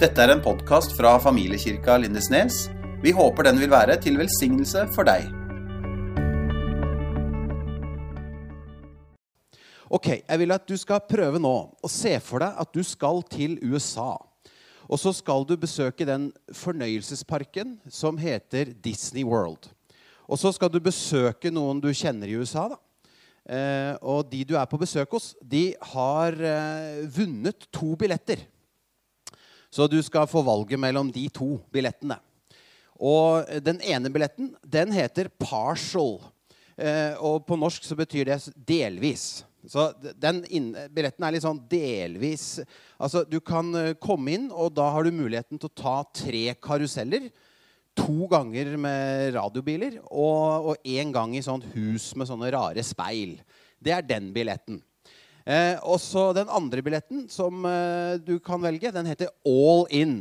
Dette er en podkast fra familiekirka Lindesnes. Vi håper den vil være til velsignelse for deg. Ok, Jeg vil at du skal prøve nå å se for deg at du skal til USA. Og så skal du besøke den fornøyelsesparken som heter Disney World. Og så skal du besøke noen du kjenner i USA. da. Eh, og de du er på besøk hos, de har eh, vunnet to billetter. Så du skal få valget mellom de to billettene. Og den ene billetten den heter partial. Eh, og på norsk så betyr det delvis. Så den billetten er litt sånn delvis Altså, du kan eh, komme inn, og da har du muligheten til å ta tre karuseller. To ganger med radiobiler og én gang i sånt hus med sånne rare speil. Det er den billetten. Eh, og så den andre billetten som eh, du kan velge, den heter All In.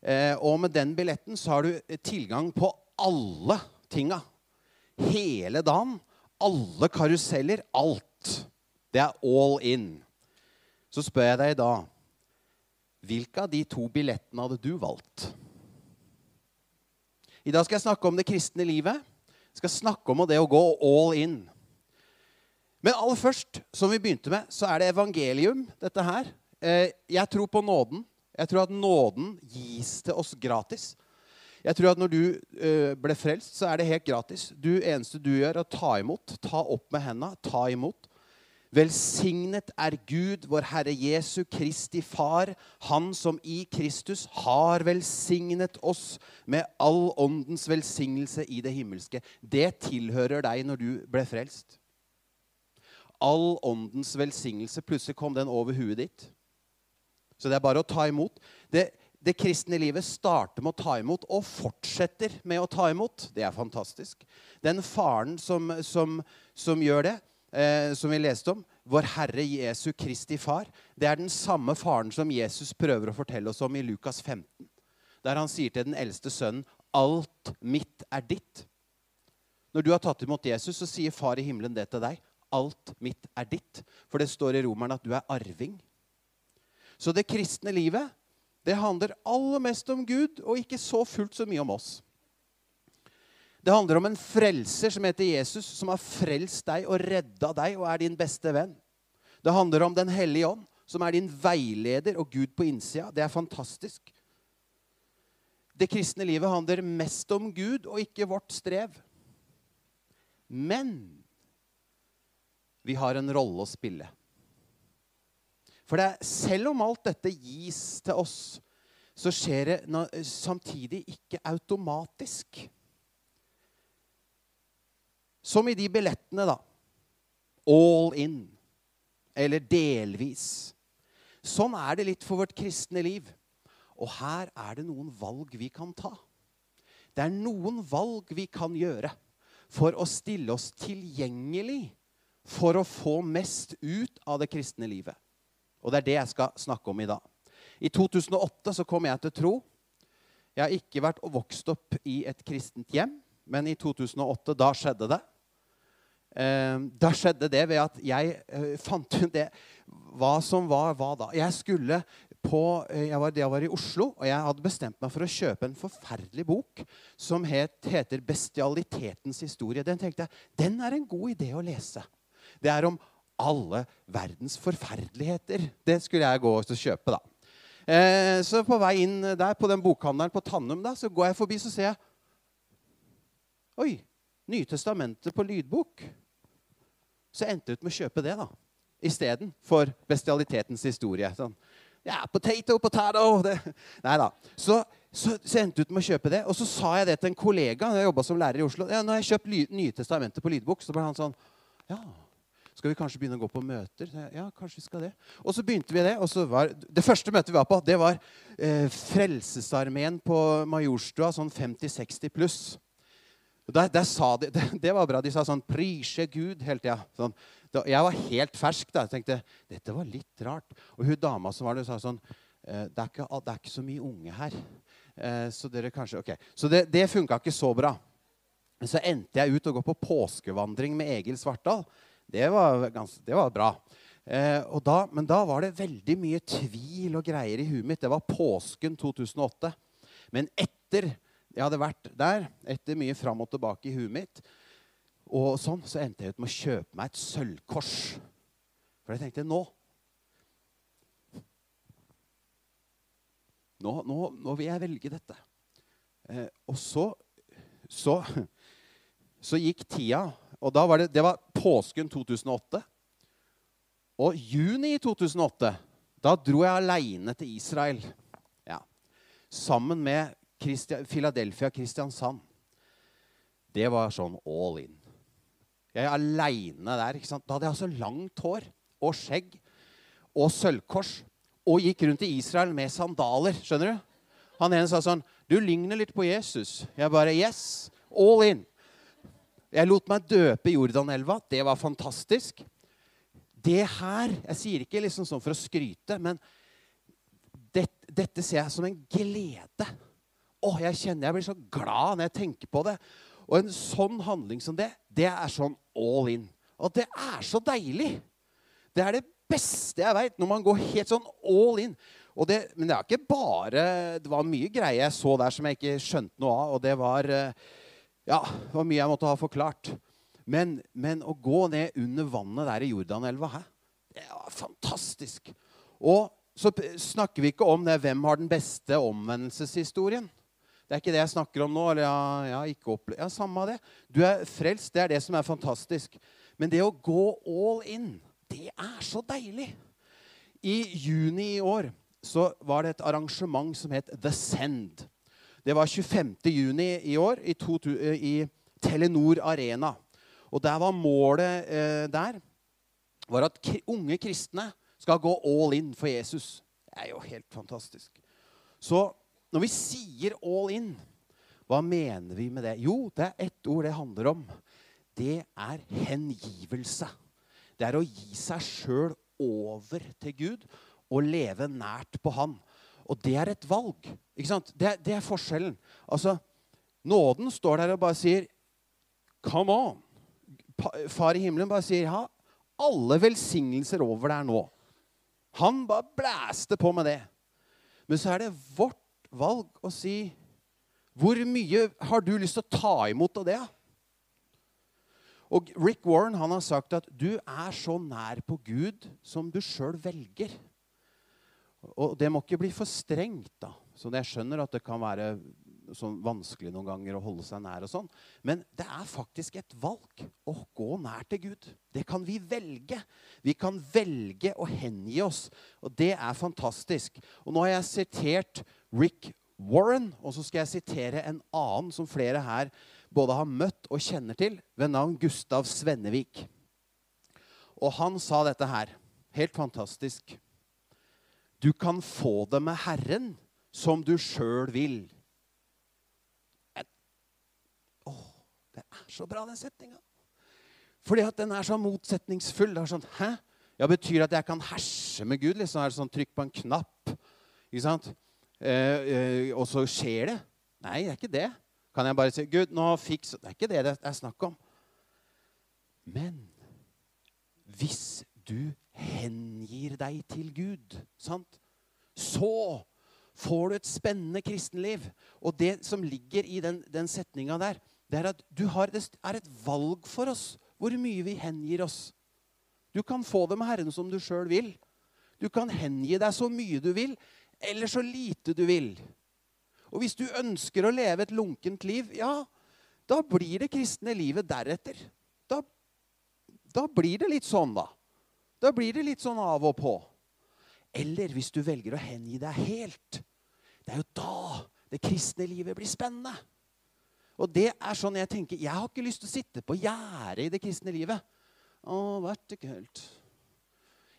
Eh, og med den billetten så har du tilgang på alle tinga. Hele dagen. Alle karuseller. Alt. Det er all in. Så spør jeg deg da Hvilke av de to billettene hadde du valgt? I dag skal jeg snakke om det kristne livet. Jeg skal snakke om det å gå all in. Men aller først, som vi begynte med, så er det evangelium, dette her. Eh, jeg tror på nåden. Jeg tror at nåden gis til oss gratis. Jeg tror at når du eh, ble frelst, så er det helt gratis. Du eneste du gjør, er å ta imot. Ta opp med henda, ta imot. Velsignet er Gud, vår Herre Jesu Kristi Far, Han som i Kristus har velsignet oss med all åndens velsignelse i det himmelske. Det tilhører deg når du ble frelst all åndens velsignelse. Plutselig kom den over huet ditt. Så det er bare å ta imot. Det, det, kristne livet starter med å ta imot og fortsetter med å ta imot. Det er fantastisk. Den faren som, som, som gjør det, eh, som vi leste om, vår Herre Jesu Kristi far, det er den samme faren som Jesus prøver å fortelle oss om i Lukas 15. Der han sier til den eldste sønnen, 'Alt mitt er ditt'. Når du har tatt imot Jesus, så sier Far i himmelen det til deg alt mitt er ditt. For det står i Romeren at du er arving. Så det kristne livet det handler aller mest om Gud, og ikke så fullt så mye om oss. Det handler om en frelser som heter Jesus, som har frelst deg og redda deg og er din beste venn. Det handler om Den hellige ånd, som er din veileder og Gud på innsida. Det er fantastisk. Det kristne livet handler mest om Gud og ikke vårt strev. Men vi har en rolle å spille. For det, selv om alt dette gis til oss, så skjer det samtidig ikke automatisk. Som i de billettene, da. All in. Eller delvis. Sånn er det litt for vårt kristne liv. Og her er det noen valg vi kan ta. Det er noen valg vi kan gjøre for å stille oss tilgjengelig for å få mest ut av det kristne livet. Og det er det jeg skal snakke om i dag. I 2008 så kom jeg til tro. Jeg har ikke vært og vokst opp i et kristent hjem, men i 2008, da skjedde det. Eh, da skjedde det ved at jeg eh, fant ut det hva som var hva da. Jeg skulle på, eh, jeg, var, jeg var i Oslo, og jeg hadde bestemt meg for å kjøpe en forferdelig bok som het, heter 'Bestialitetens historie'. Den tenkte jeg, den er en god idé å lese. Det er om alle verdens forferdeligheter. Det skulle jeg gå og kjøpe, da. Eh, så på vei inn der på den bokhandelen på Tannum da, så går jeg forbi så ser jeg Oi! Nytestamentet på lydbok. Så jeg endte ut med å kjøpe det da, istedenfor bestialitetens historie. Sånn, ja, potato, potato. Det. Nei da. Så, så, så jeg endte ut med å kjøpe det. Og så sa jeg det til en kollega. Jeg som lærer i Oslo. Ja, nå har jeg kjøpt Nytestamentet på lydbok. Så ble han sånn Ja, skal vi kanskje begynne å gå på møter? Ja, kanskje vi skal det. Og så begynte vi det. og så var, Det første møtet vi var på, det var eh, Frelsesarmeen på Majorstua, sånn 50-60 pluss. Der, der sa de, det, det, var bra. De sa sånn 'Prise Gud' hele tida. Sånn. Jeg var helt fersk da. Jeg tenkte dette var litt rart. Og hun dama som var der, sa sånn eh, det, er ikke, det er ikke så mye unge her. Eh, så dere kanskje, ok. Så det, det funka ikke så bra. Så endte jeg ut og gå på påskevandring med Egil Svartdal. Det var, ganske, det var bra. Eh, da, men da var det veldig mye tvil og greier i huet mitt. Det var påsken 2008. Men etter jeg hadde vært der, etter mye fram og tilbake i huet mitt, og sånn, så endte jeg ut med å kjøpe meg et sølvkors. For jeg tenkte nå Nå, nå, nå vil jeg velge dette. Eh, og så, så, så gikk tida, og da var det, det var påsken 2008. Og juni 2008, da dro jeg aleine til Israel. Ja. Sammen med Christi Philadelphia Kristiansand. Det var sånn all in. Jeg er aleine der. ikke sant? Da hadde jeg altså langt hår og skjegg og sølvkors og gikk rundt i Israel med sandaler. Skjønner du? Han ene sa sånn Du ligner litt på Jesus. Jeg bare Yes. All in. Jeg lot meg døpe i Jordanelva. Det var fantastisk. Det her Jeg sier ikke liksom sånn for å skryte, men det, dette ser jeg som en glede. Å, jeg kjenner jeg blir så glad når jeg tenker på det. Og en sånn handling som det, det er sånn all in. Og det er så deilig. Det er det beste jeg veit, når man går helt sånn all in. Det, men det er ikke bare Det var mye greier jeg så der som jeg ikke skjønte noe av. Og det var eh, Ja, det var mye jeg måtte ha forklart. Men, men å gå ned under vannet der i Jordanelva, hæ? det var fantastisk. Og så snakker vi ikke om det, hvem har den beste omvendelseshistorien. Det er ikke det jeg snakker om nå. eller jeg har ikke opplevd. ja, Samme av det. Du er frelst. Det er det som er fantastisk. Men det å gå all in, det er så deilig. I juni i år så var det et arrangement som het The Send. Det var 25. juni i år i, to, i Telenor Arena. Og der var målet eh, der var at unge kristne skal gå all in for Jesus. Det er jo helt fantastisk. Så når vi sier all in, hva mener vi med det? Jo, det er ett ord det handler om. Det er hengivelse. Det er å gi seg sjøl over til Gud og leve nært på Han. Og det er et valg. Ikke sant? Det, det er forskjellen. Altså, Nåden står der og bare sier Come on. Far i himmelen bare sier ha alle velsignelser over der nå. Han bare blæste på med det. Men så er det vårt valg å si Hvor mye har du lyst til å ta imot av det? Og Rick Warren han har sagt at du er så nær på Gud som du sjøl velger. Og det må ikke bli for strengt. da. Så jeg skjønner at det kan være sånn vanskelig noen ganger å holde seg nær. og sånn. Men det er faktisk et valg å gå nær til Gud. Det kan vi velge. Vi kan velge å hengi oss. Og det er fantastisk. Og nå har jeg sitert Rick Warren, og så skal jeg sitere en annen som flere her både har møtt og kjenner til, ved navn Gustav Svennevik. Og han sa dette her. Helt fantastisk. Du kan få det med Herren som du sjøl vil. Det er så bra, den setninga. Fordi at den er så motsetningsfull. Det er sånn, Hæ? Ja, Betyr det at jeg kan herse med Gud? liksom? Er det sånn trykk på en knapp? Ikke sant? Eh, eh, og så skjer det? Nei, det er ikke det. Kan jeg bare si Gud, nå fiks Det er ikke det det er snakk om. Men hvis du hengir deg til Gud, sant? så får du et spennende kristenliv. Og det som ligger i den, den setninga der, det er at du har, det er et valg for oss hvor mye vi hengir oss. Du kan få det med Herren som du sjøl vil. Du kan hengi deg så mye du vil, eller så lite du vil. Og hvis du ønsker å leve et lunkent liv, ja, da blir det kristne livet deretter. Da, da blir det litt sånn, da. Da blir det litt sånn av og på. Eller hvis du velger å hengi deg helt. Det er jo da det kristne livet blir spennende. Og det er sånn jeg tenker. Jeg har ikke lyst til å sitte på gjerdet i det kristne livet. Å, vært ikke helt.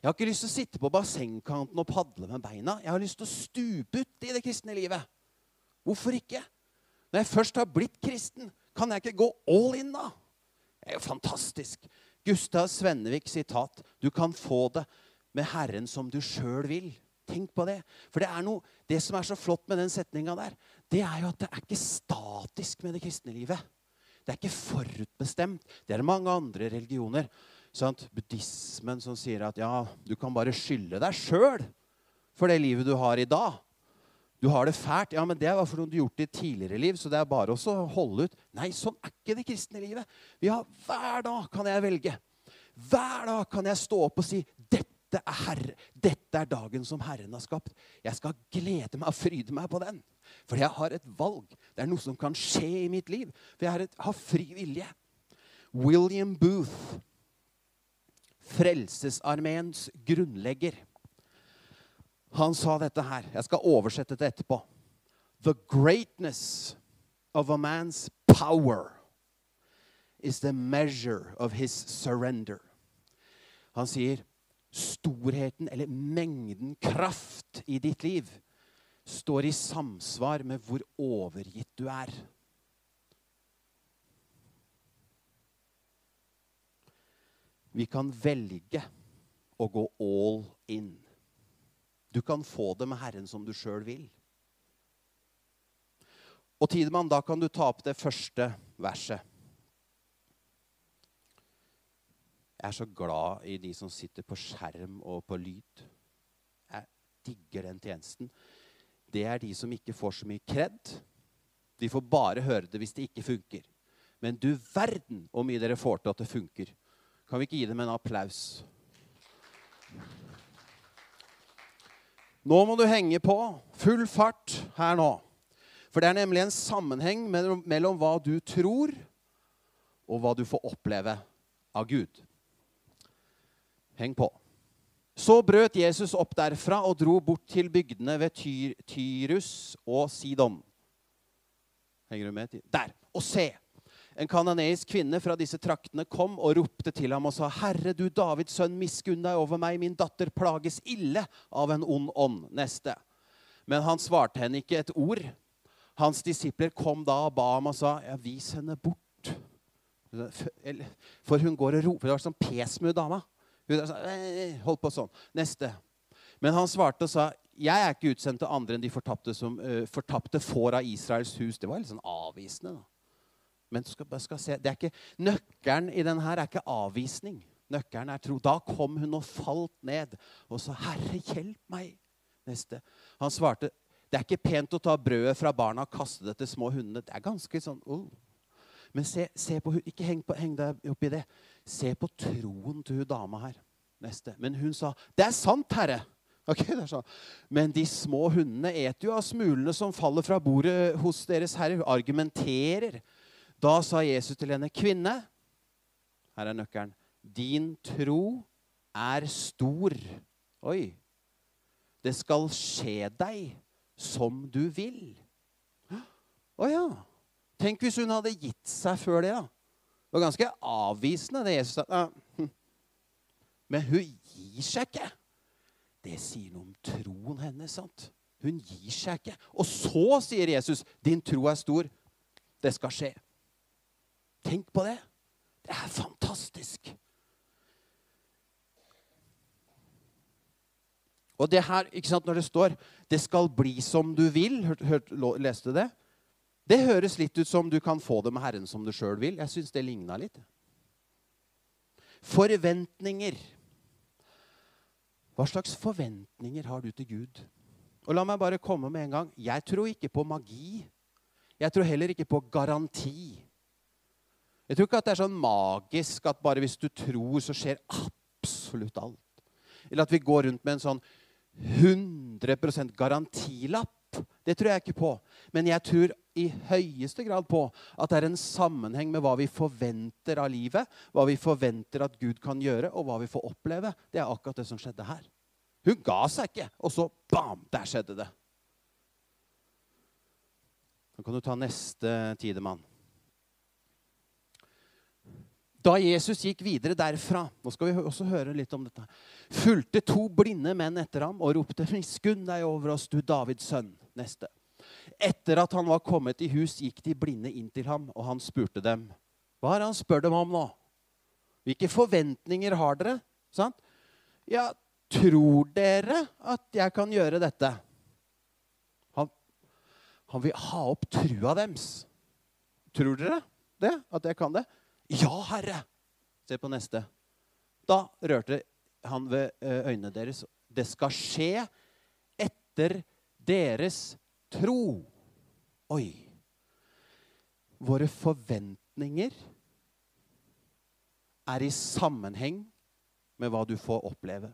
Jeg har ikke lyst til å sitte på bassengkanten og padle med beina. Jeg har lyst til å stupe uti det kristne livet. Hvorfor ikke? Når jeg først har blitt kristen, kan jeg ikke gå all in da? Det er jo fantastisk. Gustav Svennevik sitat. Du kan få det med Herren som du sjøl vil. Tenk på det. For det noe, det som er så flott med den setninga der, det er jo at det er ikke statisk med det kristne livet. Det er ikke forutbestemt. Det er mange andre religioner. sant? buddhismen som sier at ja, du kan bare skylde deg sjøl for det livet du har i dag. Du har det fælt. Ja, men det var fordi du har gjort det i tidligere liv, så det er bare å holde ut. Nei, sånn er ikke det kristne livet. Vi har, Hver dag kan jeg velge. Hver dag kan jeg stå opp og si dette er, herre, dette er dagen som Herren har skapt. Jeg skal glede meg og fryde meg på den. For jeg har et valg. Det er noe som kan skje i mitt liv. For jeg har, et, har fri vilje. William Booth, Frelsesarmeens grunnlegger, han sa dette her. Jeg skal oversette det etterpå. The greatness of a man's power is the measure of his surrender. Han sier storheten, eller mengden kraft i ditt liv, står i samsvar med hvor overgitt du er. Vi kan velge å gå all in. Du kan få det med Herren som du sjøl vil. Og Tidemann, da kan du ta opp det første verset. Jeg er så glad i de som sitter på skjerm og på lyd. Jeg digger den tjenesten. Det er de som ikke får så mye kred. De får bare høre det hvis det ikke funker. Men du verden hvor mye dere får til at det funker. Kan vi ikke gi dem en applaus? Nå må du henge på. Full fart her nå. For det er nemlig en sammenheng mellom, hva du tror, og hva du får oppleve av Gud. Heng på. Så brøt Jesus opp derfra og dro bort til bygdene ved Tyr, Tyrus og Sidon. Henger du med? Der. Og se! En kananeisk kvinne fra disse traktene kom og ropte til ham og sa, 'Herre, du Davids sønn, miskunn deg over meg. Min datter plages ille av en ond ånd.' Neste. Men han svarte henne ikke et ord. Hans disipler kom da og ba ham og sa, 'Ja, vis henne bort.' For hun går og roper. Det var sånn pesmu dama. Hun holdt på sånn. Neste. Men han svarte og sa, 'Jeg er ikke utsendt til andre enn de fortapte, som, uh, fortapte får av Israels hus.' Det var litt sånn avvisende. da. Men du skal, skal se, ikke, nøkkelen i denne her er ikke avvisning. Nøkkelen er tro. Da kom hun og falt ned og sa, 'Herre, hjelp meg.' Neste. Han svarte, 'Det er ikke pent å ta brødet fra barna og kaste det til små hundene.' Det er ganske sånn oh. Men se, se på, ikke heng, på, heng deg opp i det. Se på troen til hun dama her. Neste. Men hun sa, 'Det er sant, Herre.' Okay, det er sånn. Men de små hundene eter jo av smulene som faller fra bordet hos deres herre. Hun argumenterer. Da sa Jesus til henne, 'Kvinne, her er nøkkelen. Din tro er stor.' Oi. Det skal skje deg som du vil. Å ja. Tenk hvis hun hadde gitt seg før det. da. Det var ganske avvisende, det Jesus sa. Hm. Men hun gir seg ikke. Det sier noe om troen hennes. sant? Hun gir seg ikke. Og så sier Jesus, 'Din tro er stor. Det skal skje'. Tenk på det. Det er fantastisk. Og det her, ikke sant, Når det står 'det skal bli som du vil' hør, hør, Leste du det? Det høres litt ut som du kan få det med Herren som du sjøl vil. Jeg syns det ligna litt. Forventninger. Hva slags forventninger har du til Gud? Og La meg bare komme med en gang. Jeg tror ikke på magi. Jeg tror heller ikke på garanti. Jeg tror ikke at det er sånn magisk at bare hvis du tror, så skjer absolutt alt. Eller at vi går rundt med en sånn 100% garantilapp. Det tror jeg ikke på. Men jeg tror i høyeste grad på at det er en sammenheng med hva vi forventer av livet, hva vi forventer at Gud kan gjøre, og hva vi får oppleve. Det er akkurat det som skjedde her. Hun ga seg ikke, og så bam! Der skjedde det. Nå kan du ta neste tidemann. Da Jesus gikk videre derfra nå skal vi også høre litt om dette, fulgte to blinde menn etter ham og ropte, 'Miskunn deg over oss, du Davids sønn.' Neste. Etter at han var kommet i hus, gikk de blinde inn til ham, og han spurte dem. Hva er det han spør dem om nå? Hvilke forventninger har dere? Sant? Ja, tror dere at jeg kan gjøre dette? Han, han vil ha opp trua deres. Tror dere det? At jeg kan det? Ja, Herre. Se på neste. Da rørte han ved eh, øynene deres. Det skal skje etter deres tro. Oi. Våre forventninger er i sammenheng med hva du får oppleve.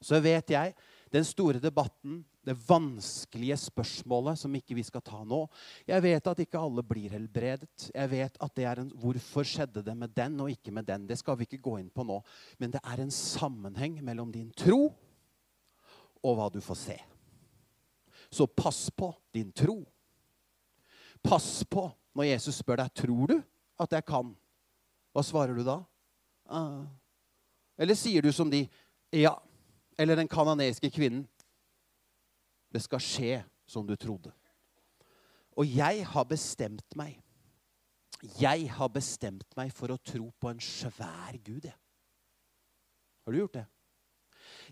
Så vet jeg den store debatten, det vanskelige spørsmålet som ikke vi skal ta nå. Jeg vet at ikke alle blir helbredet. Jeg vet at det er en, Hvorfor skjedde det med den og ikke med den? Det skal vi ikke gå inn på nå. Men det er en sammenheng mellom din tro og hva du får se. Så pass på din tro. Pass på når Jesus spør deg tror du at jeg kan. Hva svarer du da? Ah. Eller sier du som de ja. Eller den kanadiske kvinnen. Det skal skje som du trodde. Og jeg har bestemt meg. Jeg har bestemt meg for å tro på en svær Gud. Jeg. Har du gjort det?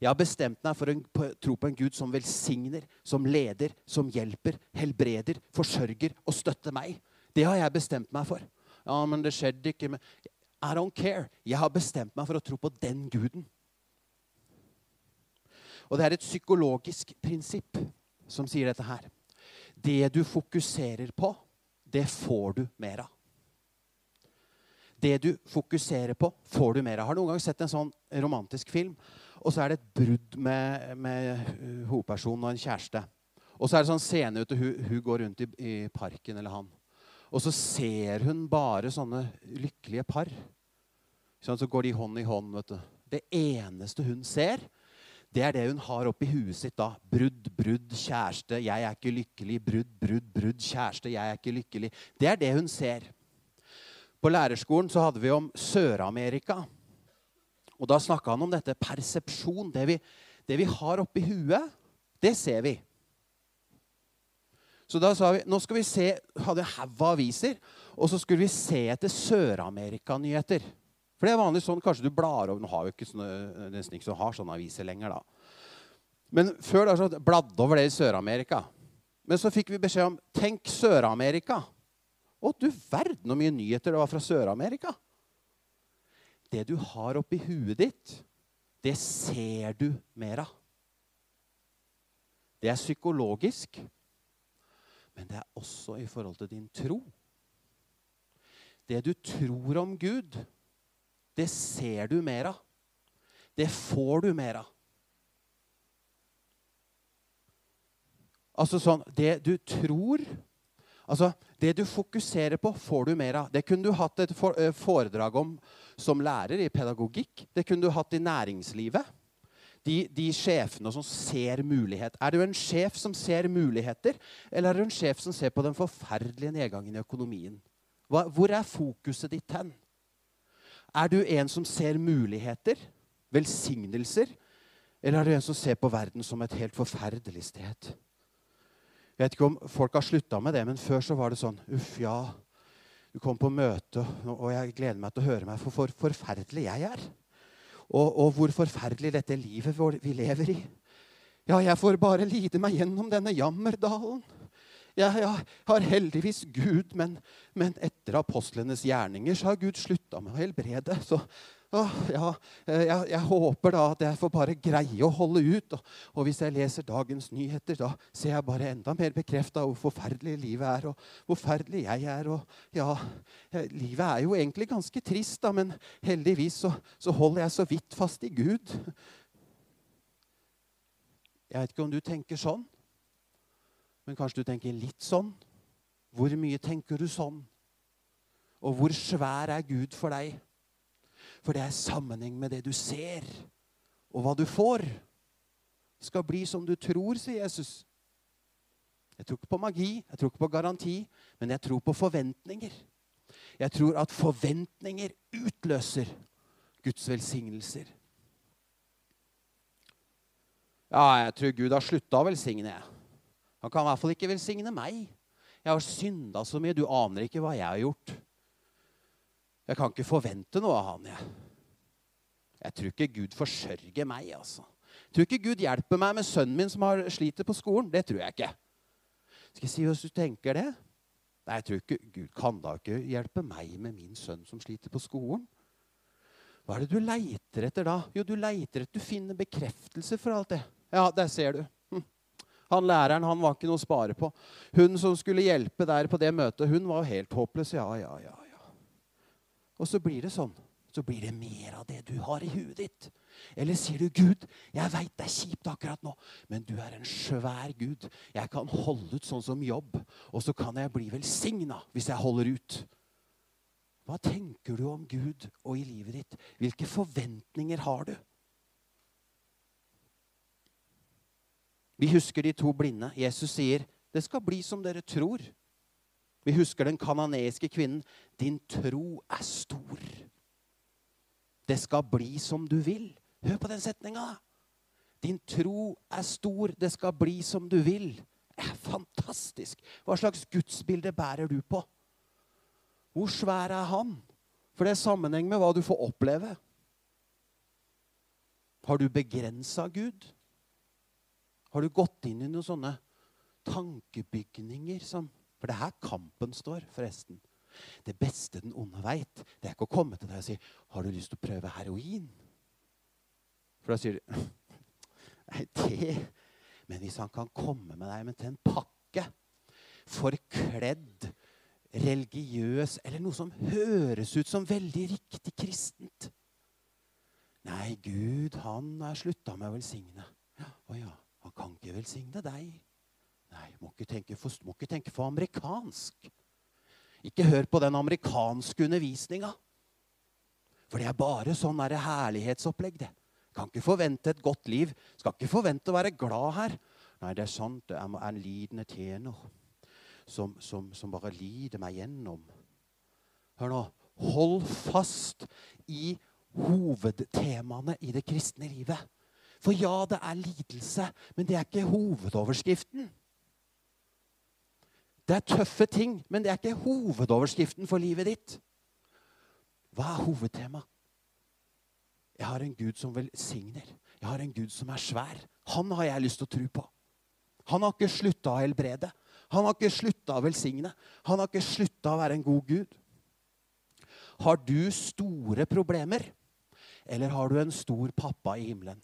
Jeg har bestemt meg for å tro på en Gud som velsigner, som leder, som hjelper, helbreder, forsørger og støtter meg. Det har jeg bestemt meg for. Ja, men det skjedde ikke med I don't care. Jeg har bestemt meg for å tro på den guden. Og det er et psykologisk prinsipp som sier dette her. Det du fokuserer på, det får du mer av. Det du fokuserer på, får du mer av. Har noen gang sett en sånn romantisk film? Og så er det et brudd med, med hovedpersonen og en kjæreste. Og så er det sånn scene ute, hun, hun går rundt i, i, parken, eller han. Og så ser hun bare sånne lykkelige par. Sånn, så går de hånd i hånd. vet du. Det eneste hun ser, det er det hun har oppi huet sitt da. Brudd, brudd, kjæreste, jeg er ikke lykkelig. Brudd, brudd, brudd, kjæreste, jeg er ikke lykkelig. Det er det hun ser. På lærerskolen så hadde vi om Sør-Amerika. Og da snakka han om dette persepsjon. Det vi, det vi har oppi huet, det ser vi. Så da sa vi nå skal vi se, hadde en haug av aviser, og så skulle vi se etter Sør-Amerika-nyheter. For det er vanlig sånn, kanskje du blar over Nå har jo ikke sånne, nesten ikke så har sånne aviser lenger. da. Men før da så bladde over det i Sør-Amerika. Men så fikk vi beskjed om tenk Sør-Amerika. Å, du verden så mye nyheter det var fra Sør-Amerika. Det du har oppi huet ditt, det ser du mer av. Det er psykologisk, men det er også i forhold til din tro. Det du tror om Gud, det ser du mer av. Det får du mer av. Altså sånn Det du tror Altså, Det du fokuserer på, får du mer av. Det kunne du hatt et eh, foredrag om som lærer i pedagogikk. Det kunne du hatt i næringslivet. De, de, sjefene som ser mulighet. Er du en sjef som ser muligheter, eller er du en sjef som ser på den forferdelige nedgangen i økonomien? Hva, hvor er fokuset ditt hen? Er du en som ser muligheter, velsignelser, eller er du en som ser på verden som et helt forferdelig sted? Jeg vet ikke om folk har slutta med det, men før så var det sånn Uff, ja. Du kom på møte, og jeg gleder meg til å høre meg for hvor forferdelig jeg er. Og, og hvor forferdelig dette livet vi lever i. Ja, jeg får bare lide meg gjennom denne jammerdalen. Jeg, har heldigvis Gud, men, men, etter apostlenes gjerninger så har Gud slutta med å helbrede. Så å, ja, jeg, jeg, håper da at jeg får bare greie å holde ut. Og, og, hvis jeg leser dagens nyheter, da ser jeg bare enda mer bekrefta hvor forferdelig livet er, og hvor forferdelig jeg er. Og ja, livet er jo egentlig ganske trist, da, men heldigvis så, så holder jeg så vidt fast i Gud. Jeg vet ikke om du tenker sånn. Men kanskje du tenker litt sånn. Hvor mye tenker du sånn? Og hvor svær er Gud for deg? For det er sammenheng med det du ser, og hva du får. Det skal bli som du tror, sier Jesus. Jeg tror ikke på magi, jeg tror ikke på garanti, men jeg tror på forventninger. Jeg tror at forventninger utløser Guds velsignelser. Ja, jeg tror Gud har slutta å velsigne. jeg. Han kan i hvert fall ikke velsigne meg. Jeg har synda så mye. Du aner ikke hva jeg har gjort. Jeg kan ikke forvente noe av han, jeg. Jeg tror ikke Gud forsørger meg, altså. Jeg tror ikke Gud hjelper meg med sønnen min som har sliter på skolen. Det tror jeg ikke. Skal jeg si hvis du tenker det? Nei, jeg tror ikke Gud kan da ikke hjelpe meg med min sønn som sliter på skolen. Hva er det du leiter etter da? Jo, du leiter etter, du finner bekreftelse for alt det. Ja, der ser du. Han læreren han var ikke noe å spare på. Hun som skulle hjelpe der på det møtet, hun var helt håpløs. Ja, ja, ja, ja. Og så blir det sånn. Så blir det mer av det du har i huet ditt. Eller sier du, 'Gud, jeg veit det er kjipt akkurat nå, men du er en svær Gud.' 'Jeg kan holde ut sånn som jobb, og så kan jeg bli velsigna hvis jeg holder ut.' Hva tenker du om Gud og i livet ditt? Hvilke forventninger har du? Vi husker de to blinde. Jesus sier, 'Det skal bli som dere tror'. Vi husker den kananeiske kvinnen. 'Din tro er stor'. Det skal bli som du vil. Hør på den setninga. Din tro er stor. Det skal bli som du vil. Det er fantastisk. Hva slags gudsbilde bærer du på? Hvor svær er han? For det er sammenheng med hva du får oppleve. Har du begrensa Gud? Har du gått inn i noen sånne tankebygninger som For det er her kampen står, forresten. Det beste den onde veit, det er ikke å komme til deg og si 'Har du lyst til å prøve heroin?' For da sier du Nei, det Men hvis han kan komme med deg med til en pakke, forkledd, religiøs, eller noe som høres ut som veldig riktig kristent Nei, Gud, han er slutta med å velsigne. Å ja, han kan ikke velsigne deg. Nei, må ikke tenke for, må ikke tenke for amerikansk. Ikke hør på den amerikanske undervisninga. For det er bare sånn der herlighetsopplegg, det. Kan ikke forvente et godt liv. Skal ikke forvente å være glad her. Nei, det er sant. Det er en lidende tjener som, som, som bare lider meg gjennom. Hør nå. Hold fast i hovedtemaene i det kristne livet. For ja, det er lidelse, men det er ikke hovedoverskriften. Det er tøffe ting, men det er ikke hovedoverskriften for livet ditt. Hva er hovedtemaet? Jeg har en Gud som velsigner. Jeg har en Gud som er svær. Han har jeg lyst til å tro på. Han har ikke slutta å helbrede. Han har ikke slutta å velsigne. Han har ikke slutta å være en god Gud. Har du store problemer, eller har du en stor pappa i himmelen?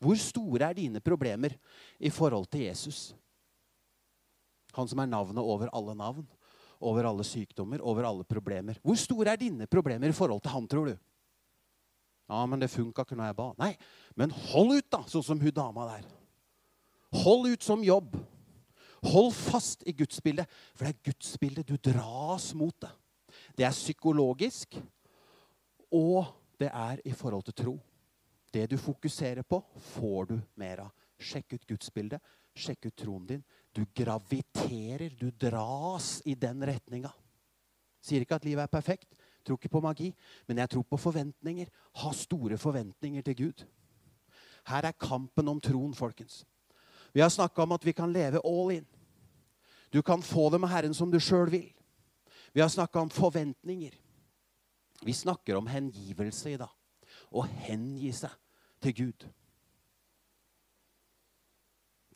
Hvor store er dine problemer i forhold til Jesus? Han som er navnet over alle navn, over alle sykdommer, over alle problemer. Hvor store er dine problemer i forhold til han, tror du? Ja, men det funka ikke når jeg ba. Nei, men hold ut, da, sånn som hun dama der. Hold ut som jobb. Hold fast i gudsbildet, for det er gudsbildet du dras mot det. Det er psykologisk, og det er i forhold til tro. Det du fokuserer på, får du mer av. Sjekk ut gudsbildet. Sjekk ut troen din. Du graviterer, du dras i den retninga. Sier ikke at livet er perfekt. Tror ikke på magi. Men jeg tror på forventninger. Ha store forventninger til Gud. Her er kampen om troen, folkens. Vi har snakka om at vi kan leve all in. Du kan få det med Herren som du sjøl vil. Vi har snakka om forventninger. Vi snakker om hengivelse i dag å hengi seg til Gud.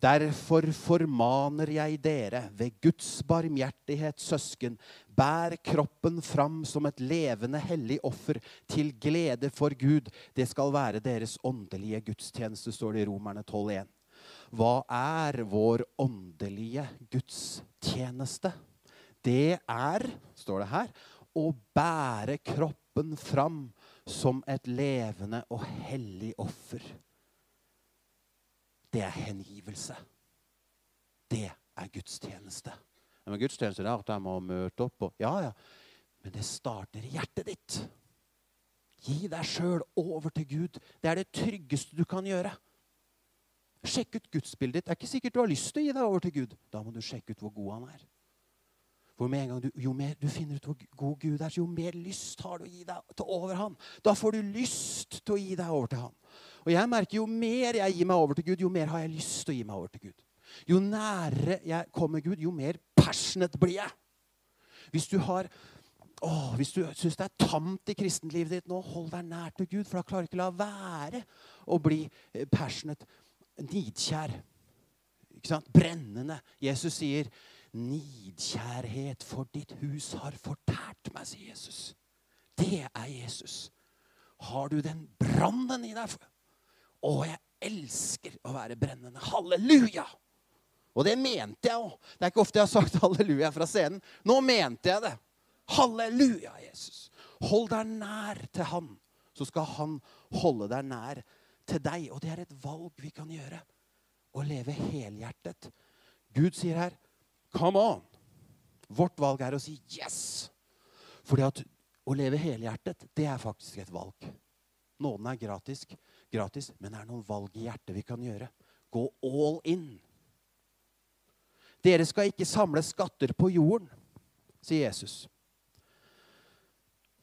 Derfor formaner jeg dere ved Guds barmhjertighet, søsken, bær kroppen fram som et levende, hellig offer til glede for Gud. Det skal være deres åndelige gudstjeneste, står det i Romerne 12,1. Hva er vår åndelige gudstjeneste? Det er, står det her, å bære kroppen fram som et levende og hellig offer. Det er hengivelse. Det er gudstjeneste. Men gudstjeneste er at jeg må møte opp og Ja, ja. Men det starter i hjertet ditt. Gi deg sjøl over til Gud. Det er det tryggeste du kan gjøre. Sjekk ut gudsbildet ditt. Det er ikke sikkert du har lyst til å gi deg over til Gud. Da må du sjekke ut hvor god han er. For med en gang du, Jo mer du finner ut hvor god Gud er, jo mer lyst har du å gi deg til over ham. Da får du lyst til å gi deg over til ham. Og jeg merker Jo mer jeg gir meg over til Gud, jo mer har jeg lyst til å gi meg over til Gud. Jo nærere jeg kommer Gud, jo mer passionate blir jeg. Hvis du har å, hvis du syns det er tamt i kristenlivet ditt nå, hold deg nær til Gud, for da klarer du ikke la være å bli eh, passionate, nidkjær. Brennende. Jesus sier Nidkjærhet for ditt hus har fortært meg, sier Jesus. Det er Jesus. Har du den brannen i deg? Å, jeg elsker å være brennende. Halleluja! Og det mente jeg òg. Det er ikke ofte jeg har sagt halleluja fra scenen. Nå mente jeg det. Halleluja, Jesus. Hold deg nær til Han, så skal Han holde deg nær til deg. Og det er et valg vi kan gjøre. Å leve helhjertet. Gud sier her, 'Come on'. Vårt valg er å si 'yes'. Fordi at å leve helhjertet, det er faktisk et valg. Nåden er gratis, gratis, men det er noen valg i hjertet vi kan gjøre. Gå all in. Dere skal ikke samle skatter på jorden, sier Jesus.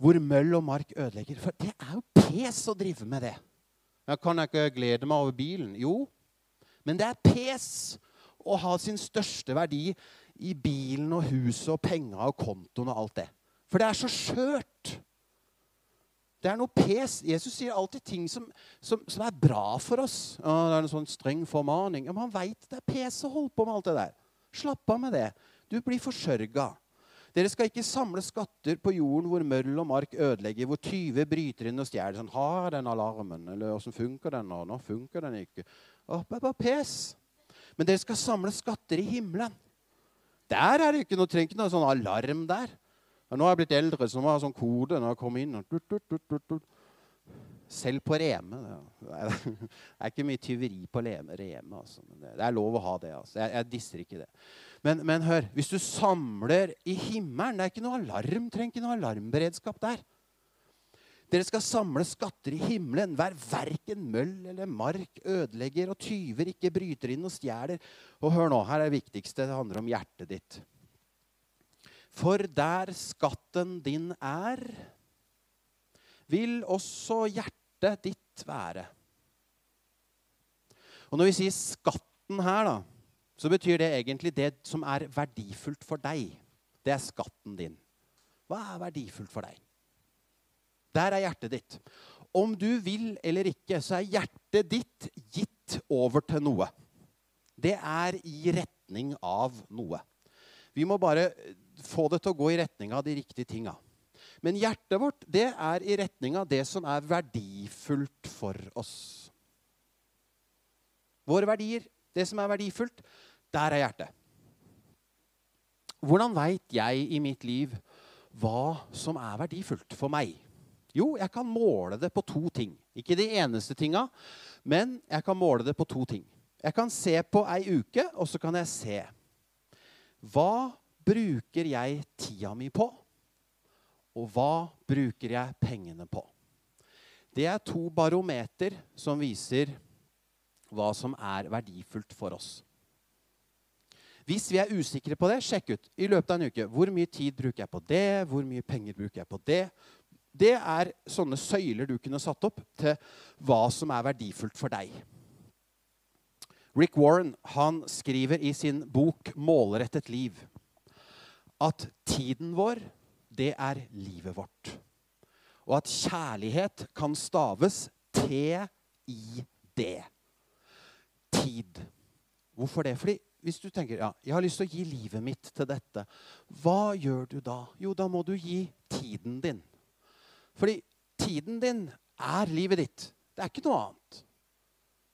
Hvor møll og mark ødelegger. For det er jo pes å drive med det. Jeg kan ikke glede meg over bilen? Jo, men det er pes å ha sin største verdi i bilen og huset og penga og kontoen og alt det. For det er så skjørt. Det er noe pes. Jesus sier alltid ting som, som, som er bra for oss. Ja, det er en sånn streng formaning. Ja, men han veit det er pes å holde på med alt det der. Slapp av med det. Du blir forsørga. Dere skal ikke samle skatter på jorden hvor møll og mark ødelegger, hvor tyver bryter inn og stjeler. Sånn, har den alarmen? Eller åssen funker den nå? Nå funker den ikke. Å, bare pes. Men dere skal samle skatter i himmelen. Der er det ikke noe, trenger ikke noe sånn alarm der. Men nå har jeg blitt eldre, så nå må jeg sånn kode når jeg kommer inn. Og selv på Reme. Det er ikke mye tyveri på Reme. Altså. Det er lov å ha det. Altså. Jeg, jeg disser ikke det. Men, men, hør, hvis du samler i himmelen Det er ikke noe alarm, trenger ikke noe alarmberedskap der. Dere skal samle skatter i himmelen. hver verken møll eller mark ødelegger, og tyver ikke bryter inn og stjeler. Og hør nå, her er det viktigste. Det handler om hjertet ditt. For der skatten din er, vil også hjertet ditt være. Og Når vi sier skatten her, da, så betyr det egentlig det som er verdifullt for deg. Det er skatten din. Hva er verdifullt for deg? Der er hjertet ditt. Om du vil eller ikke, så er hjertet ditt gitt over til noe. Det er i retning av noe. Vi må bare få det til å gå i retning av de riktige tinga. Men hjertet vårt det er i retning av det som er verdifullt for oss. Våre verdier, det som er verdifullt, der er hjertet. Hvordan veit jeg i mitt liv hva som er verdifullt for meg? Jo, jeg kan måle det på to ting. Ikke de eneste tinga, men jeg kan måle det på to ting. Jeg kan se på ei uke, og så kan jeg se. Hva bruker jeg tida mi på? Og hva bruker jeg pengene på? Det er to barometer som viser hva som er verdifullt for oss. Hvis vi er usikre på det, sjekk ut i løpet av en uke. Hvor mye tid bruker jeg på det? Hvor mye penger bruker jeg på det? Det er sånne søyler du kunne satt opp til hva som er verdifullt for deg. Rick Warren han skriver i sin bok 'Målrettet liv' at tiden vår det er livet vårt. Og at kjærlighet kan staves T-I-D. Tid. Hvorfor det? Fordi hvis du tenker ja, jeg har lyst til å gi livet mitt til dette, hva gjør du da? Jo, da må du gi tiden din. Fordi tiden din er livet ditt. Det er ikke noe annet.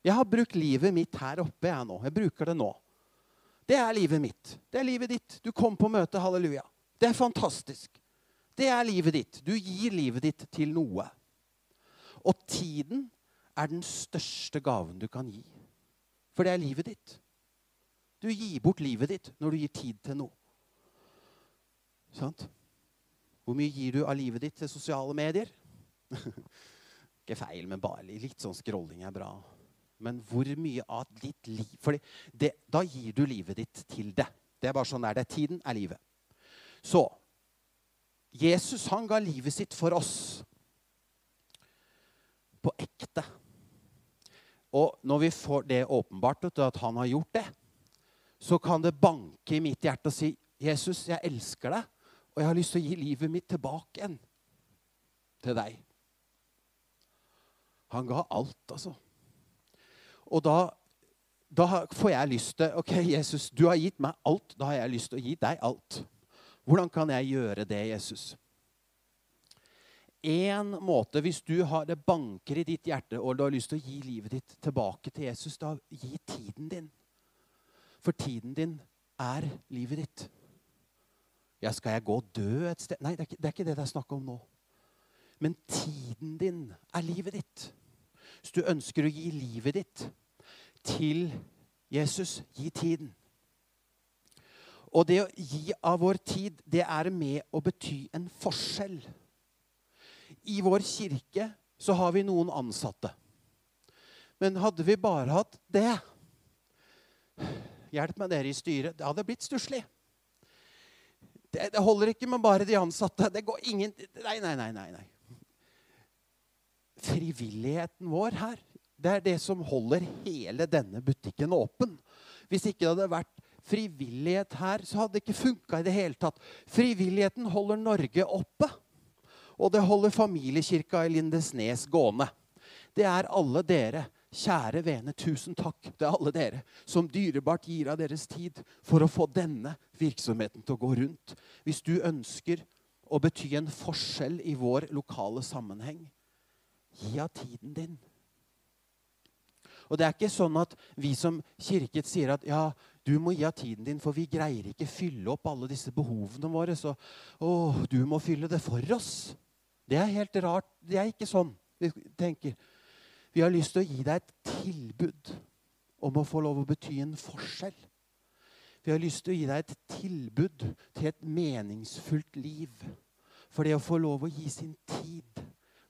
Jeg har brukt livet mitt her oppe jeg nå. Jeg bruker det nå. Det er livet mitt. Det er livet ditt. Du kom på møte. Halleluja. Det er fantastisk. Det er livet ditt. Du gir livet ditt til noe. Og tiden er den største gaven du kan gi. For det er livet ditt. Du gir bort livet ditt når du gir tid til noe. Sant? Hvor mye gir du av livet ditt til sosiale medier? Ikke feil, men bare litt sånn scrolling er bra. Men hvor mye av ditt liv For da gir du livet ditt til det. Det er bare sånn der. Det er tiden er livet. Så Jesus han ga livet sitt for oss. På ekte. Og når vi får det åpenbart at han har gjort det, så kan det banke i mitt hjerte og si, 'Jesus, jeg elsker deg, og jeg har lyst til å gi livet mitt tilbake igjen til deg.' Han ga alt, altså. Og da da får jeg lyst til Ok, Jesus, du har gitt meg alt. Da har jeg lyst til å gi deg alt. Hvordan kan jeg gjøre det, Jesus? En måte, Hvis du har det banker i ditt hjerte og du har lyst til å gi livet ditt tilbake til Jesus, da gi tiden din. For tiden din er livet ditt. Ja, skal jeg gå og dø et sted? Nei, det er, ikke, det er ikke det det er snakk om nå. Men tiden din er livet ditt. Hvis du ønsker å gi livet ditt til Jesus, gi tiden. Og det å gi av vår tid, det er med å bety en forskjell. I vår kirke så har vi noen ansatte. Men hadde vi bare hatt det Hjelp meg, dere i styret. Det hadde blitt stusslig. Det, det, holder ikke med bare de ansatte. Det går ingen Nei, nei, nei. nei, nei. Frivilligheten vår her det er det som holder hele denne butikken åpen. Hvis ikke det hadde vært frivillighet her, så hadde det ikke funka i det hele tatt. Frivilligheten holder Norge oppe. Og det holder familiekirka i Lindesnes gående. Det er alle dere, kjære vene, tusen takk. Er alle dere som dyrebart gir av deres tid for å få denne virksomheten til å gå rundt. Hvis du ønsker å bety en forskjell i vår lokale sammenheng, gi av tiden din. Og det er ikke sånn at vi som kirket sier at ja, du må gi av tiden din, for vi greier ikke fylle opp alle disse behovene våre. Så å, du må fylle det for oss. Det er helt rart. Det er ikke sånn vi tenker. Vi har lyst til å gi deg et tilbud om å få lov å bety en forskjell. Vi har lyst til å gi deg et tilbud til et meningsfullt liv. For det å få lov å gi sin tid,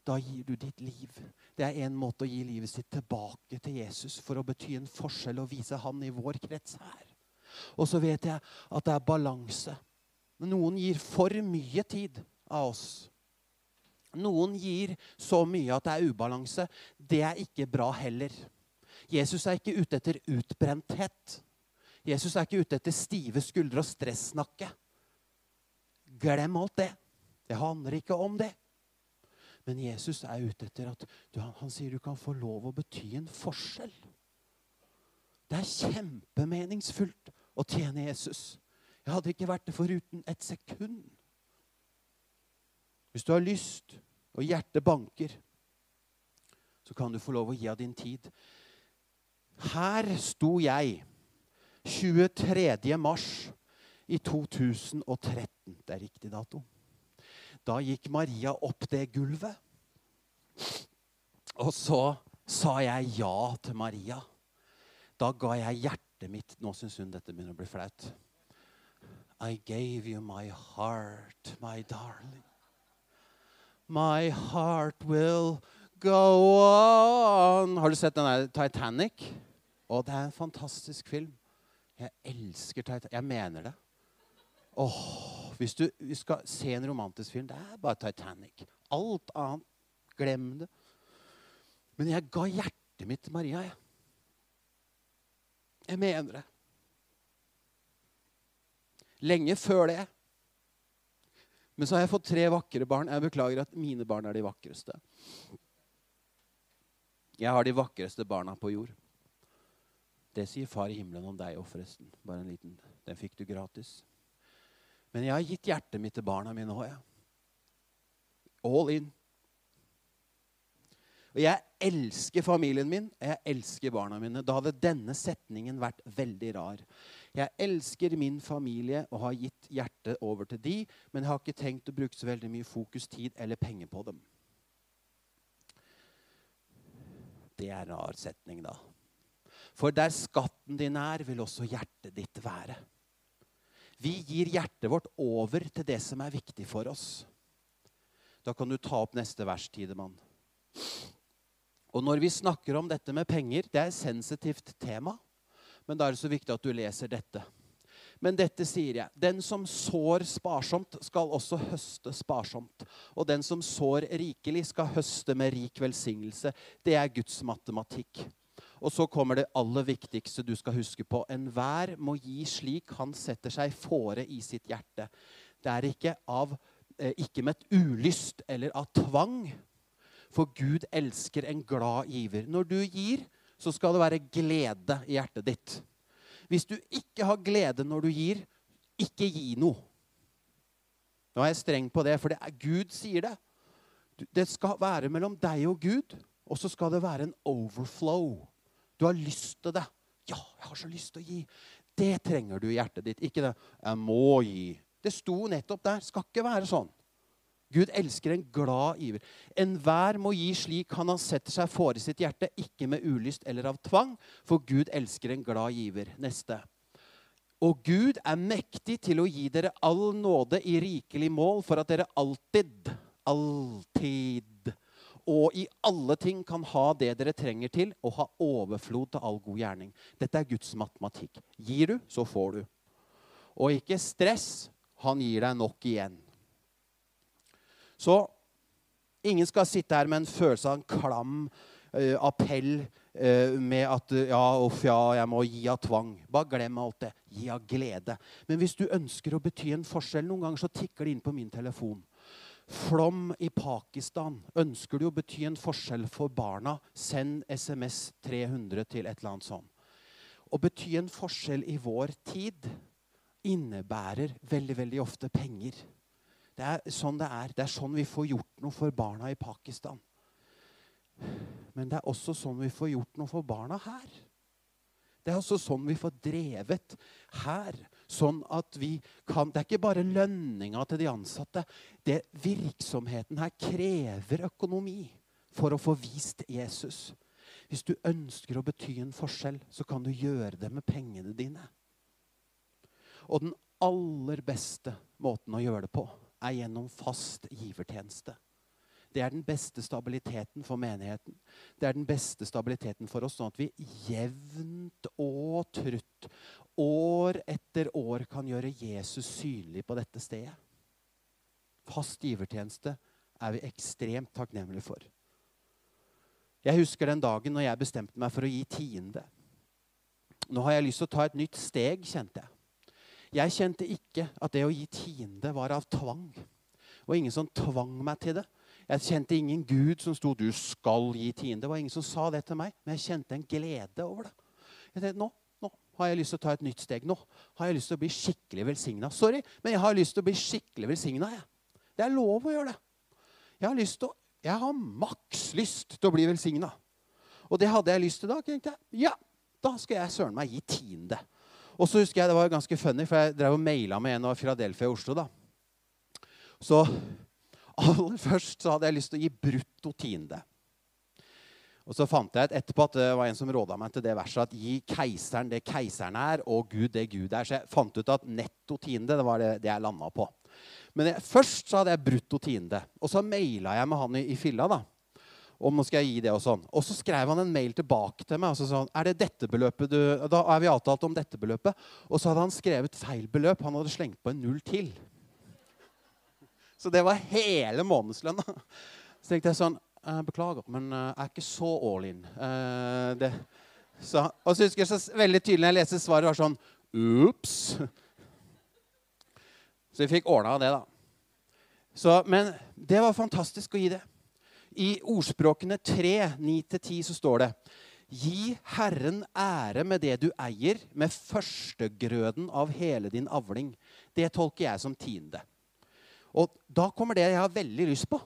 da gir du ditt liv. Det er en måte å gi livet sitt tilbake til Jesus for å bety en forskjell og vise han i vår krets her. Og så vet jeg at det er balanse. Noen gir for mye tid av oss. Noen gir så mye at det er ubalanse. Det er ikke bra heller. Jesus er ikke ute etter utbrenthet. Jesus er ikke ute etter stive skuldre og stressnakke. Glem alt det. Det handler ikke om det. Men Jesus er ute etter at du, han, sier du kan få lov å bety en forskjell. Det er kjempemeningsfullt å tjene Jesus. Jeg hadde ikke vært det foruten et sekund. Hvis du har lyst, og hjertet banker, så kan du få lov å gi av din tid. Her sto jeg 23. mars i 2013. Det er riktig dato. Da gikk Maria opp det gulvet. Og så sa jeg ja til Maria. Da ga jeg hjertet mitt Nå syns hun dette begynner å bli flaut. I gave you my heart, my darling. My heart will go on. Har du sett den der Titanic? Å, det er en fantastisk film. Jeg elsker Titanic. Jeg mener det. Åh, hvis du skal se en romantisk film, det er bare Titanic. Alt annet, glem det. Men jeg ga hjertet mitt til Maria. Jeg, jeg mener det. Lenge før det. Men så har jeg fått tre vakre barn. Jeg beklager at mine barn er de vakreste. Jeg har de vakreste barna på jord. Det sier far i himmelen om deg òg, forresten. Bare en liten. Den fikk du gratis. Men jeg har gitt hjertet mitt til barna mine òg, jeg. All in. Og jeg elsker familien min, og jeg elsker barna mine. Da hadde denne setningen vært veldig rar. Jeg elsker min familie og har gitt hjertet over til de, men jeg har ikke tenkt å bruke så veldig mye fokus, tid eller penger på dem. Det er en rar setning, da. For der skatten din er, vil også hjertet ditt være. Vi gir hjertet vårt over til det som er viktig for oss. Da kan du ta opp neste vers, Tidemann. Og når vi snakker om dette med penger, det er et sensitivt tema, men da er det så viktig at du leser dette. Men dette sier jeg. Den som sår sparsomt, skal også høste sparsomt. Og den som sår rikelig, skal høste med rik velsignelse. Det er Guds matematikk. Og så kommer det aller viktigste du skal huske på. Enhver må gi slik han setter seg fore i sitt hjerte. Det er ikke, av, eh, ikke med et ulyst eller av tvang. For Gud elsker en glad giver. Når du gir, så skal det være glede i hjertet ditt. Hvis du ikke har glede når du gir, ikke gi noe. Nå er jeg streng på det, for det er Gud sier det. Det skal være mellom deg og Gud, og så skal det være en overflow. Du har lyst til det. Ja, jeg har så lyst til å gi. Det trenger du i hjertet ditt. Ikke det 'jeg må gi'. Det sto nettopp der. Skal ikke være sånn. Gud elsker en glad giver. Enhver må gi slik han har sett seg for i sitt hjerte, ikke med ulyst eller av tvang, for Gud elsker en glad giver. Neste. Og Gud er mektig til å gi dere all nåde i rikelig mål, for at dere alltid, alltid og i alle ting kan ha det dere trenger til, og ha overflod til all god gjerning. Dette er Guds matematikk. Gir du, så får du. Og ikke stress. Han gir deg nok igjen. Så ingen skal sitte her med en følelse av en klam uh, appell uh, med at uh, ja, uff, ja, jeg må gi av tvang. Bare glem alt det. Gi av glede. Men hvis du ønsker å bety en forskjell, noen ganger så tikker det inn på min telefon. Flom i Pakistan. Ønsker du å bety en forskjell for barna, send SMS 300 til et eller annet sånt. Å bety en forskjell i vår tid innebærer veldig, veldig ofte penger. Det er sånn det er. Det er sånn vi får gjort noe for barna i Pakistan. Men det er også sånn vi får gjort noe for barna her. Det er også sånn vi får drevet her. Sånn at vi kan Det er ikke bare lønninga til de ansatte. Det, virksomheten her krever økonomi for å få vist Jesus. Hvis du ønsker å bety en forskjell, så kan du gjøre det med pengene dine. Og den aller beste måten å gjøre det på er gjennom fast givertjeneste. Det er den beste stabiliteten for menigheten. Det er den beste stabiliteten for oss, sånn at vi jevnt og trutt, år etter år, kan gjøre Jesus synlig på dette stedet. Fast givertjeneste er vi ekstremt takknemlige for. Jeg husker den dagen når jeg bestemte meg for å gi tiende. Nå har jeg lyst til å ta et nytt steg, kjente jeg. Jeg kjente ikke at det å gi tiende var av tvang. Det var ingen som tvang meg til det. Jeg kjente ingen Gud som sto 'du skal gi tiende'. Det var ingen som sa det til meg, men jeg kjente en glede over det. Jeg tenkte, nå, nå har jeg lyst til å ta et nytt steg. Nå har jeg lyst til å bli skikkelig velsigna. Sorry, men jeg har lyst til å bli skikkelig velsigna. Det er lov å gjøre det. Jeg har, lyst til å, jeg har maks lyst til å bli velsigna. Og det hadde jeg lyst til da. tenkte jeg, Ja, da skal jeg søren meg gi tiende. Og så husker jeg, Det var ganske funny, for jeg drev og maila med en av Philadelphia i Oslo. da. Så aller først så hadde jeg lyst til å gi brutto tiende. Og så fant jeg ut etterpå at det var en som råda meg til det verset at gi keiseren det keiseren er, og Gud det Gud er. Så jeg fant ut at netto tiende det var det, det jeg landa på. Men jeg, først så hadde jeg brutto tiende. Og så maila jeg med han i, i filla. da om nå skal jeg gi det Og sånn. Og så skrev han en mail tilbake til meg. og så sa han, er det dette beløpet du, Da er vi avtalt om dette beløpet. Og så hadde han skrevet feil beløp. Han hadde slengt på en null til. Så det var hele månedslønna. Så tenkte jeg sånn Beklager, men jeg er ikke så all in. Det, så, og så husker jeg så veldig tydelig når jeg leste svaret, var sånn Ops. Så vi fikk ordna det, da. Så, men det var fantastisk å gi det. I ordspråkene 3, 9-10 så står det Gi Herren ære med det du eier, med førstegrøden av hele din avling. Det tolker jeg som tiende. Og da kommer det jeg har veldig lyst på.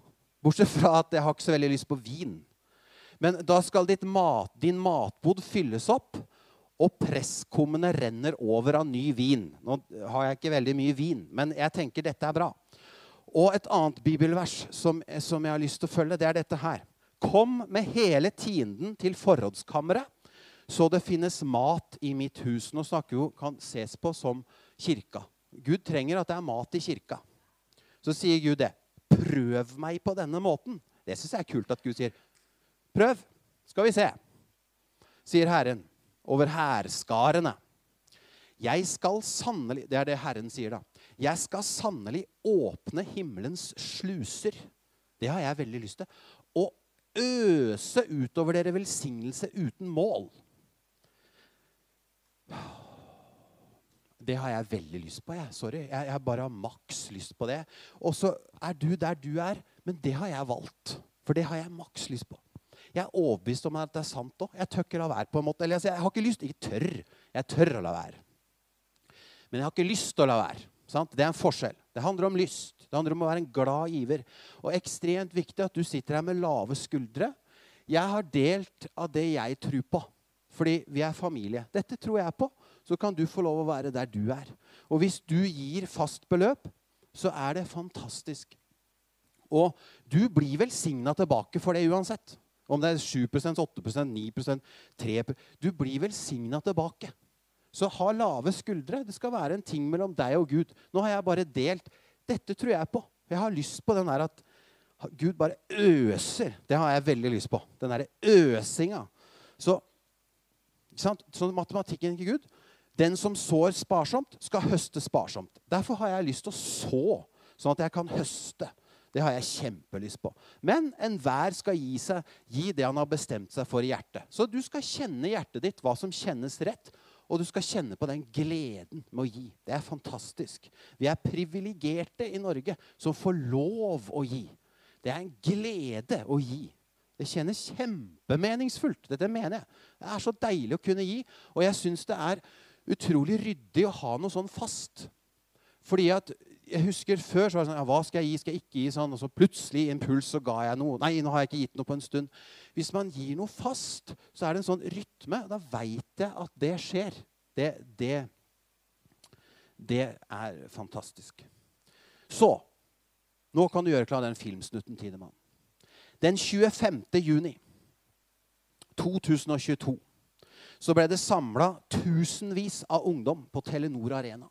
Bortsett fra at jeg har ikke så veldig lyst på vin. Men da skal mat, din matbod fylles opp, og presskummene renner over av ny vin. Nå har jeg ikke veldig mye vin, men jeg tenker dette er bra. Og et annet bibelvers som, som, jeg har lyst til å følge, det er dette her. Kom med hele tienden til forrådskammeret, så det finnes mat i mitt hus. Nå snakker jo, kan ses på som kirka. Gud trenger at det er mat i kirka. Så sier Gud det. Prøv meg på denne måten. Det syns jeg er kult at Gud sier. Prøv, skal vi se, sier Herren over hærskarene. Jeg skal sannelig Det er det Herren sier, da. Jeg skal sannelig åpne himmelens sluser. Det har jeg veldig lyst til. Og øse utover dere velsignelse uten mål. Det har jeg veldig lyst på. Jeg. Sorry. Jeg, jeg bare har maks lyst på det. Og så er du der du er, men det har jeg valgt. For det har jeg maks lyst på. Jeg er overbevist om at det er sant òg. Jeg tør ikke la være. på en måte. Eller jeg, jeg har ikke lyst. Ikke tør. Jeg tør å la være. Men jeg har ikke lyst til å la være. Sant? Det er en forskjell. Det handler om lyst. Det handler om å være en glad giver. Og ekstremt viktig at du sitter her med lave skuldre. Jeg har delt av det jeg tror på. Fordi vi er familie. Dette tror jeg på. Så kan du få lov å være der du er. Og hvis du gir fast beløp, så er det fantastisk. Og du blir velsigna tilbake for det uansett. Om det er 7% 8% 9% 3 Du blir velsigna tilbake. Så ha lave skuldre. Det skal være en ting mellom deg og Gud. Nå har jeg bare delt. Dette tror jeg på. Jeg har lyst på den der at Gud bare øser. Det har jeg veldig lyst på. Den derre øsinga. Så, så matematikken ikke Gud. Den som sår sparsomt, skal høste sparsomt. Derfor har jeg lyst til å så, sånn at jeg kan høste. Det har jeg kjempelyst på. Men enhver skal gi, seg, gi det han har bestemt seg for i hjertet. Så du skal kjenne hjertet ditt hva som kjennes rett. Og du skal kjenne på den gleden med å gi. Det er fantastisk. Vi er privilegerte i Norge som får lov å gi. Det er en glede å gi. Det kjennes kjempemeningsfullt. Dette mener jeg. Det er så deilig å kunne gi. Og jeg syns det er utrolig ryddig å ha noe sånn fast. Fordi at jeg husker Før så var det sånn ja, Hva skal jeg gi? Skal jeg ikke gi sånn? Og så plutselig impuls så ga jeg noe. Nei, nå har jeg ikke gitt noe på en stund. Hvis man gir noe fast, så er det en sånn rytme. Da veit jeg at det skjer. Det, det, det er fantastisk. Så Nå kan du gjøre klar den filmsnutten, Tidemann. Den 25. juni 2022 så ble det samla tusenvis av ungdom på Telenor Arena.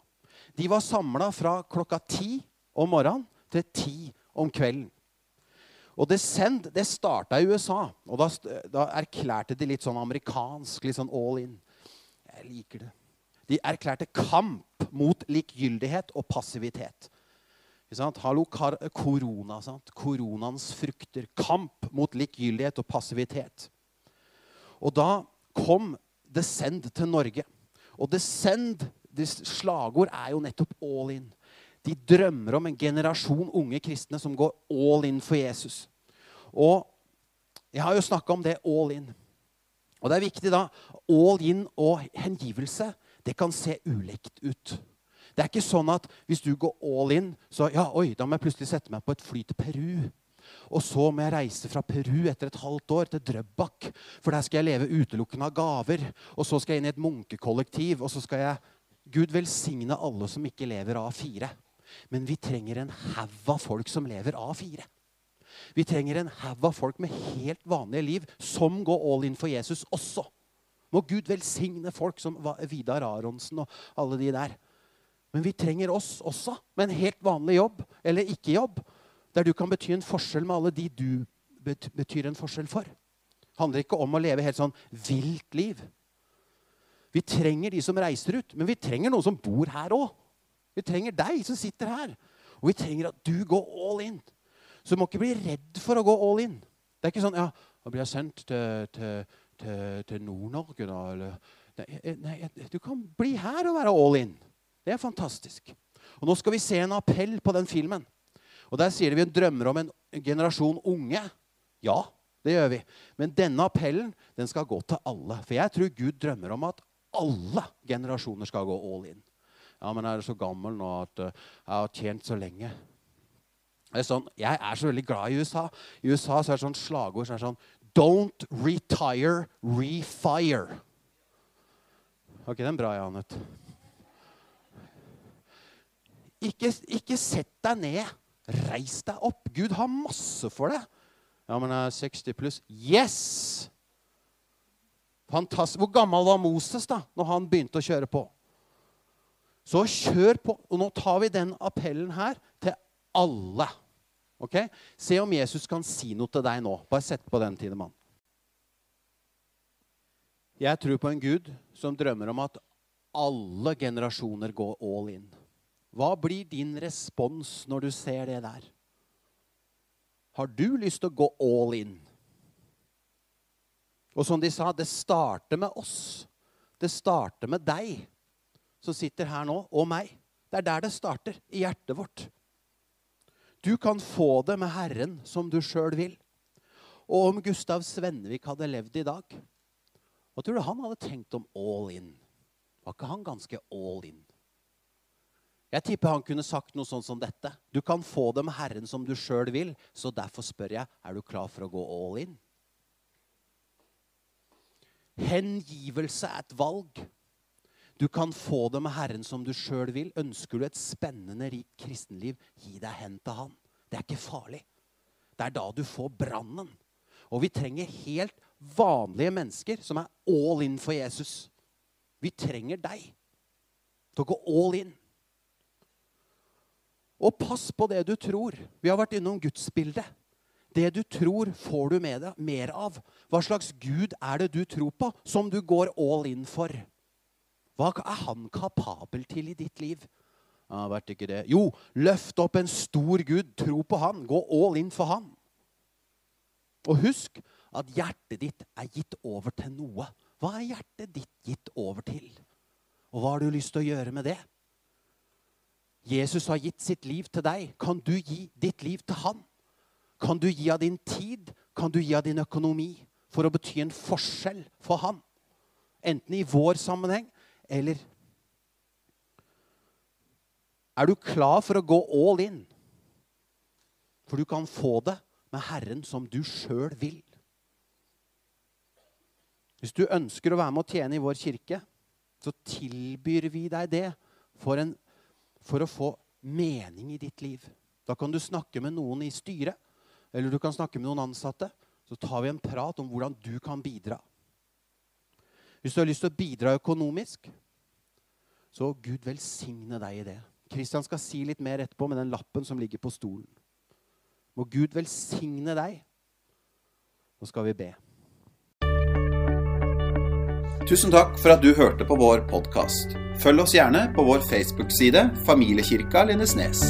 De var samla fra klokka ti om morgenen til ti om kvelden. Og Descend det starta i USA. og da, da, erklærte de litt sånn amerikansk, litt sånn all in. Jeg liker det. De erklærte kamp mot likegyldighet og passivitet. Hallo, korona. Sant? Koronaens frukter. Kamp mot likegyldighet og passivitet. Og da kom Descend til Norge. Og Descend slagord er jo nettopp all in. De drømmer om en generasjon unge kristne som går all in for Jesus. Og jeg har jo snakka om det all in. Og det er viktig da, All in og hengivelse det kan se ulikt ut. Det er ikke sånn at hvis du går all in, så ja, oi, da må jeg plutselig sette meg på et fly til Peru. Og så må jeg reise fra Peru etter et halvt år til Drøbak. For der skal jeg leve utelukkende av gaver. Og så skal jeg inn i et munkekollektiv. Og så skal jeg Gud velsigne alle som ikke lever av fire. Men vi trenger en haug av folk som lever av fire. Vi trenger en haug av folk med helt vanlige liv som går all in for Jesus også. Må Gud velsigne folk som Vidar Aronsen og alle de der. Men vi trenger oss også, med en helt vanlig jobb eller ikke-jobb. Der du kan bety en forskjell med alle de du betyr en forskjell for. Det handler ikke om å leve helt sånn vilt liv. Vi trenger de som reiser ut, men vi trenger noen som bor her òg. Vi trenger deg som sitter her. Og vi trenger at du går all in. Så du må ikke bli redd for å gå all in. Det er ikke sånn ja, da blir jeg sendt til, til, til, til Nord-Norge, da. Eller, nei, nei, du kan bli her og være all in. Det er fantastisk. Og Nå skal vi se en appell på den filmen. Og Der sier vi drømmer om en generasjon unge. Ja, det gjør vi. Men denne appellen den skal gå til alle. For jeg tror Gud drømmer om at alle generasjoner skal gå all in. Ja, men jeg er så gammel nå at uh, jeg har tjent så lenge? Er sånn, jeg er så veldig glad i USA. I USA så er det sånn slagord som er sånn Don't retire, refire. Var ikke den bra, Janet? Ikke, ikke sett deg ned. Reis deg opp. Gud har masse for deg. Ja, men jeg er 60 pluss. Yes! Fantastisk. Hvor gammel var Moses da når han begynte å kjøre på? Så kjør på. Og nå tar vi den appellen her til alle. Ok? Se om Jesus kan si noe til deg nå. Bare sett på den, Tidemann. Jeg tror på en Gud som drømmer om at alle generasjoner går all in. Hva blir din respons når du ser det der? Har du lyst til å gå all in? Og som de sa, det starter med oss. Det starter med deg som sitter her nå, og meg. Det er der det starter, i hjertet vårt. Du kan få det med Herren som du sjøl vil. Og om Gustav Svennevik hadde levd i dag, hva tror du han hadde tenkt om all in? Var ikke han ganske all in? Jeg tipper han kunne sagt noe sånn som dette. Du kan få det med Herren som du sjøl vil, så derfor spør jeg, er du klar for å gå all in? Hengivelse er et valg. Du kan få det med Herren som du sjøl vil. Ønsker du et spennende, rikt kristenliv, gi deg hen til Han. Det er ikke farlig. Det er da du får brannen. Og vi trenger helt vanlige mennesker som er all in for Jesus. Vi trenger deg til å gå all in. Og pass på det du tror. Vi har vært innom gudsbildet. Det du tror, får du med deg mer av. Hva slags gud er det du tror på, som du går all in for? Hva er han kapabel til i ditt liv? Ja, vært ikke det. Jo, løft opp en stor gud. Tro på han. Gå all in for han. Og husk at hjertet ditt er gitt over til noe. Hva er hjertet ditt gitt over til? Og hva har du lyst til å gjøre med det? Jesus har gitt sitt liv til deg. Kan du gi ditt liv til han? Kan du gi av din tid? Kan du gi av din økonomi? For å bety en forskjell for han? Enten i vår sammenheng eller Er du klar for å gå all in? For du kan få det med Herren som du sjøl vil. Hvis du ønsker å være med å tjene i vår kirke, så tilbyr vi deg det for, en, for å få mening i ditt liv. Da kan du snakke med noen i styret, eller du kan snakke med noen ansatte. Så tar vi en prat om hvordan du kan bidra. Hvis du har lyst til å bidra økonomisk, så Gud velsigne deg i det. Kristian skal si litt mer etterpå med den lappen som ligger på stolen. Må Gud velsigne deg. Nå skal vi be. Tusen takk for at du hørte på vår podkast. Følg oss gjerne på vår Facebook-side Familiekirka Lindesnes.